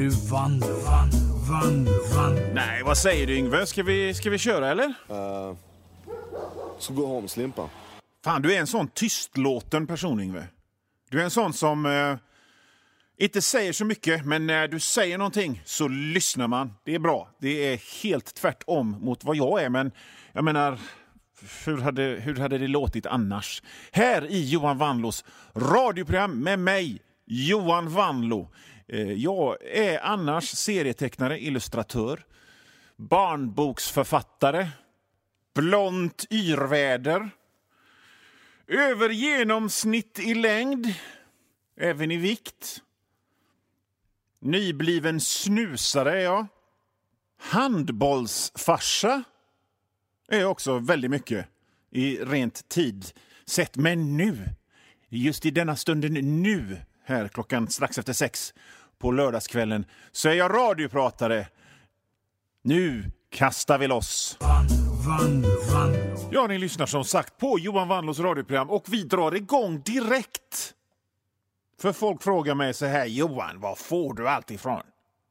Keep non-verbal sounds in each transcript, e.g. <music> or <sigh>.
nu Vanlo, Vanlo, Vanlo, Vanlo. Nej, vad säger du Yngve? Ska vi, ska vi köra eller? Uh, så gå hem, Slimpa. Fan, du är en sån tystlåten person Yngve. Du är en sån som eh, inte säger så mycket, men när du säger någonting så lyssnar man. Det är bra. Det är helt tvärtom mot vad jag är, men jag menar, hur hade, hur hade det låtit annars? Här i Johan Vanlos radioprogram med mig, Johan Vanlo. Eh, jag är annars serietecknare, illustratör, barnboksförfattare, blont yrväder, över genomsnitt i längd, även i vikt. Nybliven snusare är jag. Handbollsfarsa är jag också väldigt mycket i rent tid sett. Men nu, just i denna stunden nu, här klockan strax efter sex på lördagskvällen, så är jag radiopratare. Nu kastar vi loss! Van, van. Ja, ni lyssnar som sagt på Johan Wanlås radioprogram och vi drar igång direkt. För folk frågar mig så här, Johan, var får du allt ifrån?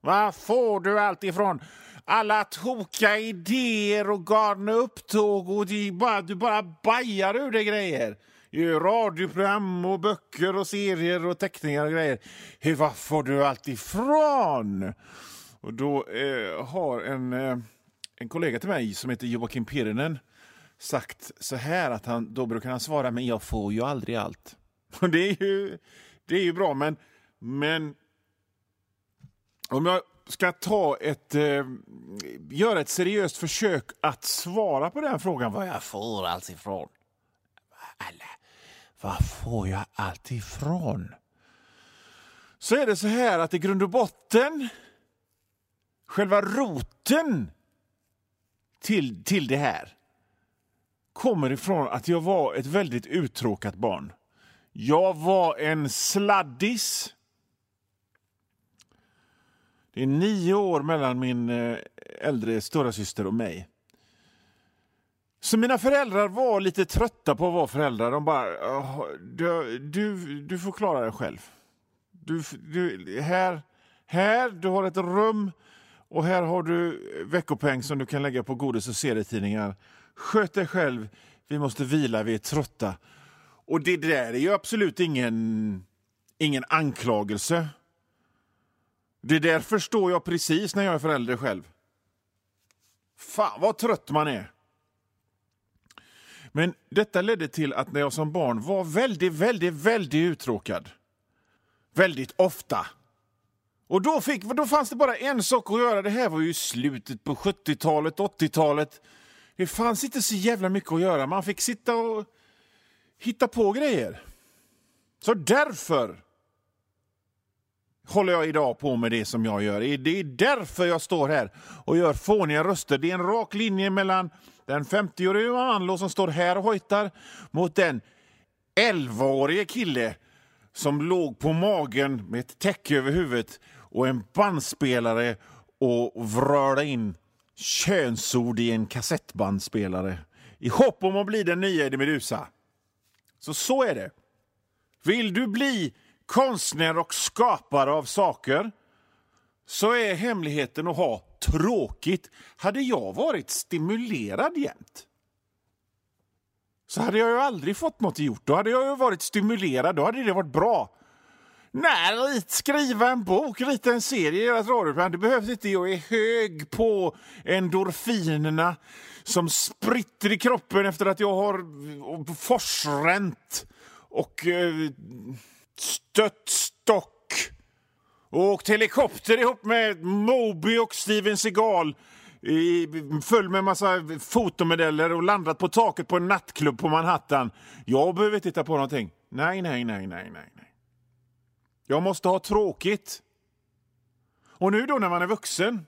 Var får du allt ifrån? Alla tokiga idéer och galna upptåg och det är bara, du bara bajar ur dig grejer i radioprogram och böcker och serier och teckningar och grejer. Hur, var får du allt ifrån? Och då eh, har en, eh, en kollega till mig som heter Joakim Pirinen sagt så här att han, då brukar han svara men jag får ju aldrig allt. <laughs> Och det är ju, det är ju bra men, men om jag ska ta ett, eh, göra ett seriöst försök att svara på den frågan var jag får allt ifrån. Alla, var får jag allt ifrån? Så är det så här att i grund och botten, själva roten till, till det här kommer ifrån att jag var ett väldigt uttråkat barn. Jag var en sladdis. Det är nio år mellan min eh, äldre stora syster och mig. Så mina föräldrar var lite trötta på att vara föräldrar. De bara, du, du, du får klara dig själv. Du, du, här, här, du har ett rum och här har du veckopeng som du kan lägga på godis och serietidningar. Sköt dig själv, vi måste vila, vi är trötta. Och det där är ju absolut ingen, ingen anklagelse. Det där förstår jag precis när jag är förälder själv. Fan vad trött man är. Men detta ledde till att när jag som barn var väldigt, väldigt, väldigt uttråkad. Väldigt ofta. Och då, fick, då fanns det bara en sak att göra. Det här var ju slutet på 70-talet, 80-talet. Det fanns inte så jävla mycket att göra. Man fick sitta och hitta på grejer. Så därför håller jag idag på med det som jag gör. Det är därför jag står här och gör fåniga röster. Det är en rak linje mellan den 50-årige Anlo som står här och hojtar mot den 11-årige kille som låg på magen med ett täcke över huvudet och en bandspelare och vrörde in könsord i en kassettbandspelare i hopp om att bli den nya Eddie Meduza. Så så är det. Vill du bli konstnär och skapare av saker så är hemligheten att ha tråkigt. Hade jag varit stimulerad jämt så hade jag ju aldrig fått något gjort. Då hade jag ju varit stimulerad, då hade det varit bra. Nej, skriva en bok, rita en serie, göra ett radioprogram. Det behövs inte. Jag är hög på endorfinerna som spritter i kroppen efter att jag har forsränt och eh, stött stock och åkt helikopter ihop med Moby och Steven Seagal i, full med massa fotomodeller och landat på taket på en nattklubb på Manhattan. Jag behöver titta på någonting. Nej, nej, nej, nej, nej. nej. Jag måste ha tråkigt. Och nu då när man är vuxen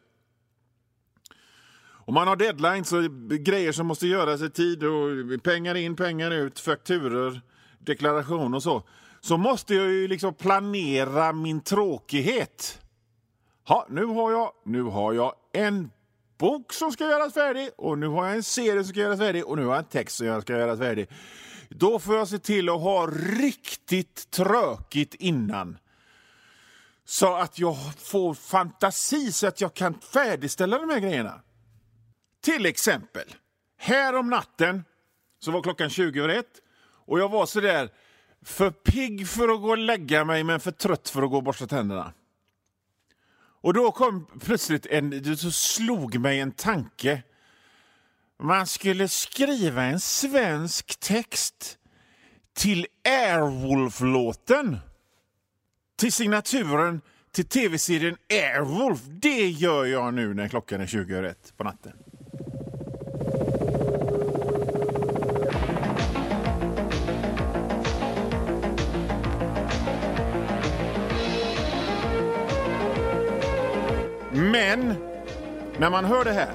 och man har deadlines och grejer som måste göras i tid och pengar in, pengar ut, fakturor, deklaration och så. Så måste jag ju liksom planera min tråkighet. Ha, nu har jag, nu har jag en bok som ska göras färdig och nu har jag en serie som ska göras färdig och nu har jag en text som ska göras färdig. Då får jag se till att ha riktigt trökigt innan. Så att jag får fantasi så att jag kan färdigställa de här grejerna. Till exempel, här om natten så var klockan 20 över ett och jag var så där för pigg för att gå och lägga mig men för trött för att gå och borsta tänderna. Och då kom plötsligt en, så slog mig en tanke. Man skulle skriva en svensk text till Airwolf-låten. Till signaturen till tv-serien Airwolf. Det gör jag nu när klockan är 20 ett på natten. Men när man hör det här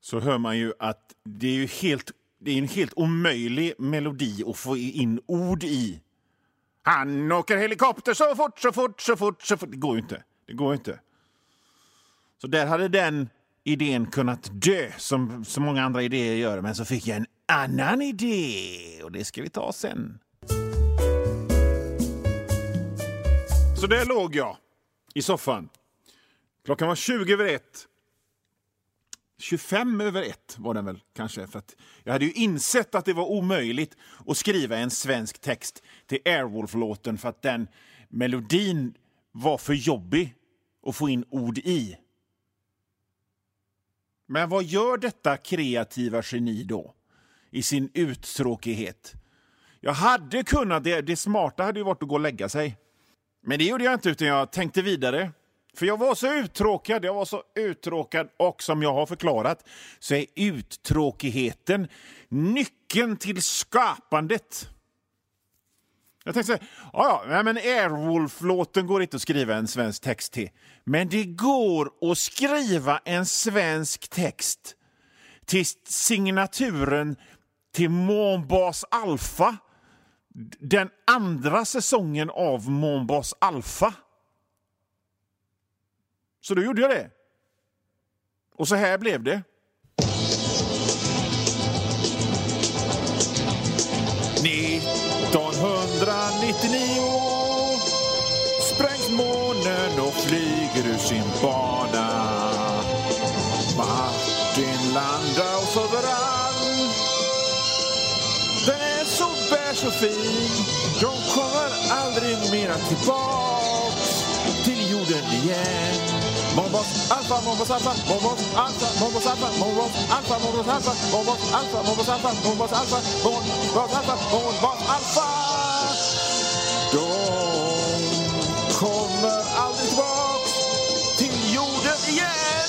så hör man ju att det är ju helt, det är en helt omöjlig melodi att få in ord i. Han åker helikopter så fort, så fort, så fort, så fort. Det går ju inte. Det går ju inte. Så där hade den idén kunnat dö, som så många andra idéer gör. Men så fick jag en annan idé och det ska vi ta sen. Så där låg jag i soffan. Klockan var 20 över ett. 25 över ett var den väl kanske. För att jag hade ju insett att det var omöjligt att skriva en svensk text till Airwolf-låten för att den melodin var för jobbig att få in ord i. Men vad gör detta kreativa geni då? I sin uttråkighet. Jag hade kunnat, det, det smarta hade ju varit att gå och lägga sig. Men det gjorde jag inte, utan jag tänkte vidare. För jag var så uttråkad, jag var så uttråkad och som jag har förklarat så är uttråkigheten nyckeln till skapandet. Jag tänkte så här, ja, ja, men Airwolf-låten går inte att skriva en svensk text till. Men det går att skriva en svensk text till signaturen till Månbas Alfa. Den andra säsongen av Månbas Alfa. Så då gjorde jag det. Och så här blev det. ”1999 sprängs månen och flyger ur sin bana. Martin Landau överallt. Den är så beige och fin. De kommer aldrig mera tillbaks till jorden igen. Mombos alfa, Mombos alfa, Mombos alfa, Mombos alfa, Mombos alfa, Mombos alfa, Mombos alfa, Mombos alfa, Mombos alfa, Mombos alfa, Mombos alfa. De kommer aldrig tillbaks till jorden igen.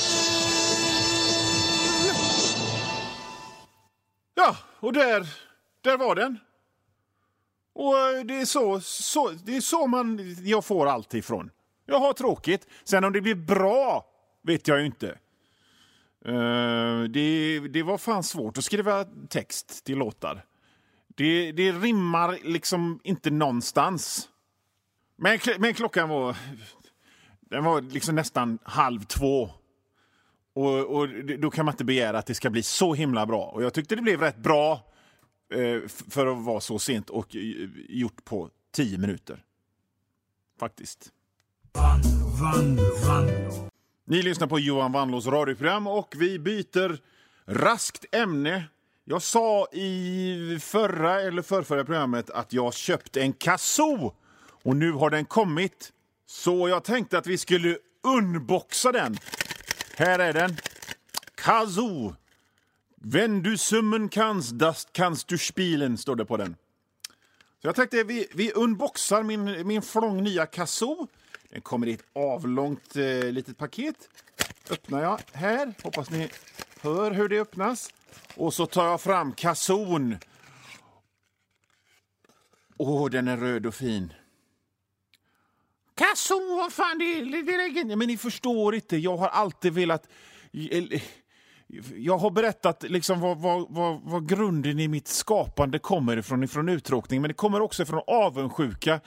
Ja, och där, där var den. Och det är så, så, det är så man, jag får allt ifrån. Jag har tråkigt. Sen om det blir bra vet jag ju inte. Uh, det, det var fan svårt att skriva text till låtar. Det, det rimmar liksom inte någonstans. Men, men klockan var, den var liksom nästan halv två. Och, och, Då kan man inte begära att det ska bli så himla bra. Och Jag tyckte det blev rätt bra eh, för att vara så sent och eh, gjort på tio minuter. Faktiskt. Ni lyssnar på Johan Wanlås radioprogram och vi byter raskt ämne. Jag sa i förra eller förrförra programmet att jag köpt en kazoo och nu har den kommit. Så jag tänkte att vi skulle unboxa den. Här är den. Kazoo. Wenn du summen kannst, das kannst du spielen, står det på den. Så jag tänkte vi, vi unboxar min, min flång nya kazoo. Den kommer i ett avlångt eh, litet paket. Öppnar jag här. Hoppas ni hör hur det öppnas. Och så tar jag fram kazon. Åh, den är röd och fin. Kazoo, vad fan det är? Det Men ni förstår inte. Jag har alltid velat... Jag har berättat liksom vad, vad, vad, vad grunden i mitt skapande kommer ifrån, ifrån uttråkning, men det kommer också från avundsjuka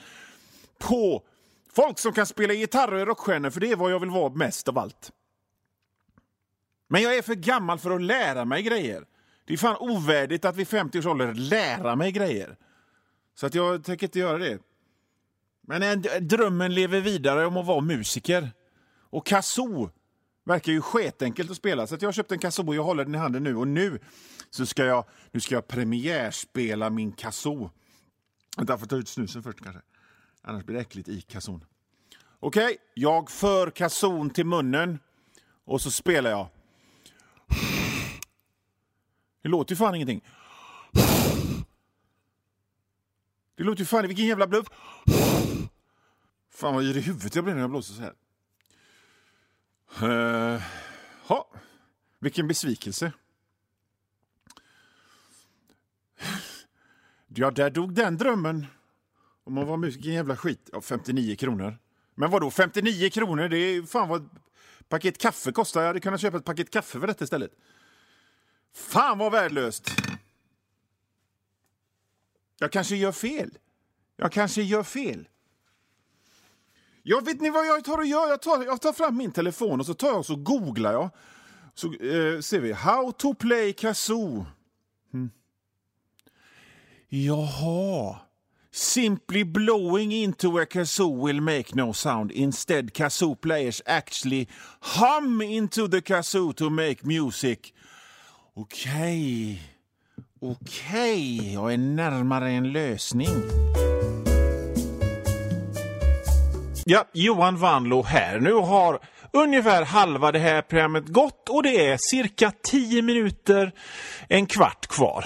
på Folk som kan spela gitarr och är rockstjärnor, för det är vad jag vill vara mest av allt. Men jag är för gammal för att lära mig grejer. Det är fan ovärdigt att vid 50 års ålder lära mig grejer. Så att jag tänker inte göra det. Men drömmen lever vidare om att vara musiker. Och kazoo verkar ju skitenkelt att spela. Så jag har köpt en kazoo och jag håller den i handen nu. Och nu så ska jag, nu ska jag premiärspela min kazoo. Vänta, jag får ta ut snusen först kanske. Annars blir det äckligt i kazon. Okej, okay, jag för kazon till munnen och så spelar jag. Det låter ju fan ingenting. Det låter ju fan... Vilken jävla bluff! Fan vad yr i huvudet jag blir när jag blåser så här. Uh, ha. Vilken besvikelse. Ja, där dog den drömmen. Om man var musiker, jävla skit. Ja, 59 kronor. Men vad då 59 kronor? Det är fan vad ett paket kaffe kostar. Jag hade kunnat köpa ett paket kaffe för detta istället. Fan vad värdelöst! Jag kanske gör fel. Jag kanske gör fel. Jag vet ni vad jag tar och gör? Jag tar, jag tar fram min telefon och så tar jag och så googlar jag. Så eh, ser vi. How to play kazoo. Mm. Jaha. Simply blowing into a kazoo will make no sound. Instead, kazoo players actually hum into the kazoo to make music. Okej. Okay. Okej, okay. jag är närmare en lösning. Ja, Johan Vanlo här. Nu har ungefär halva det här programmet gått och det är cirka 10 minuter, en kvart kvar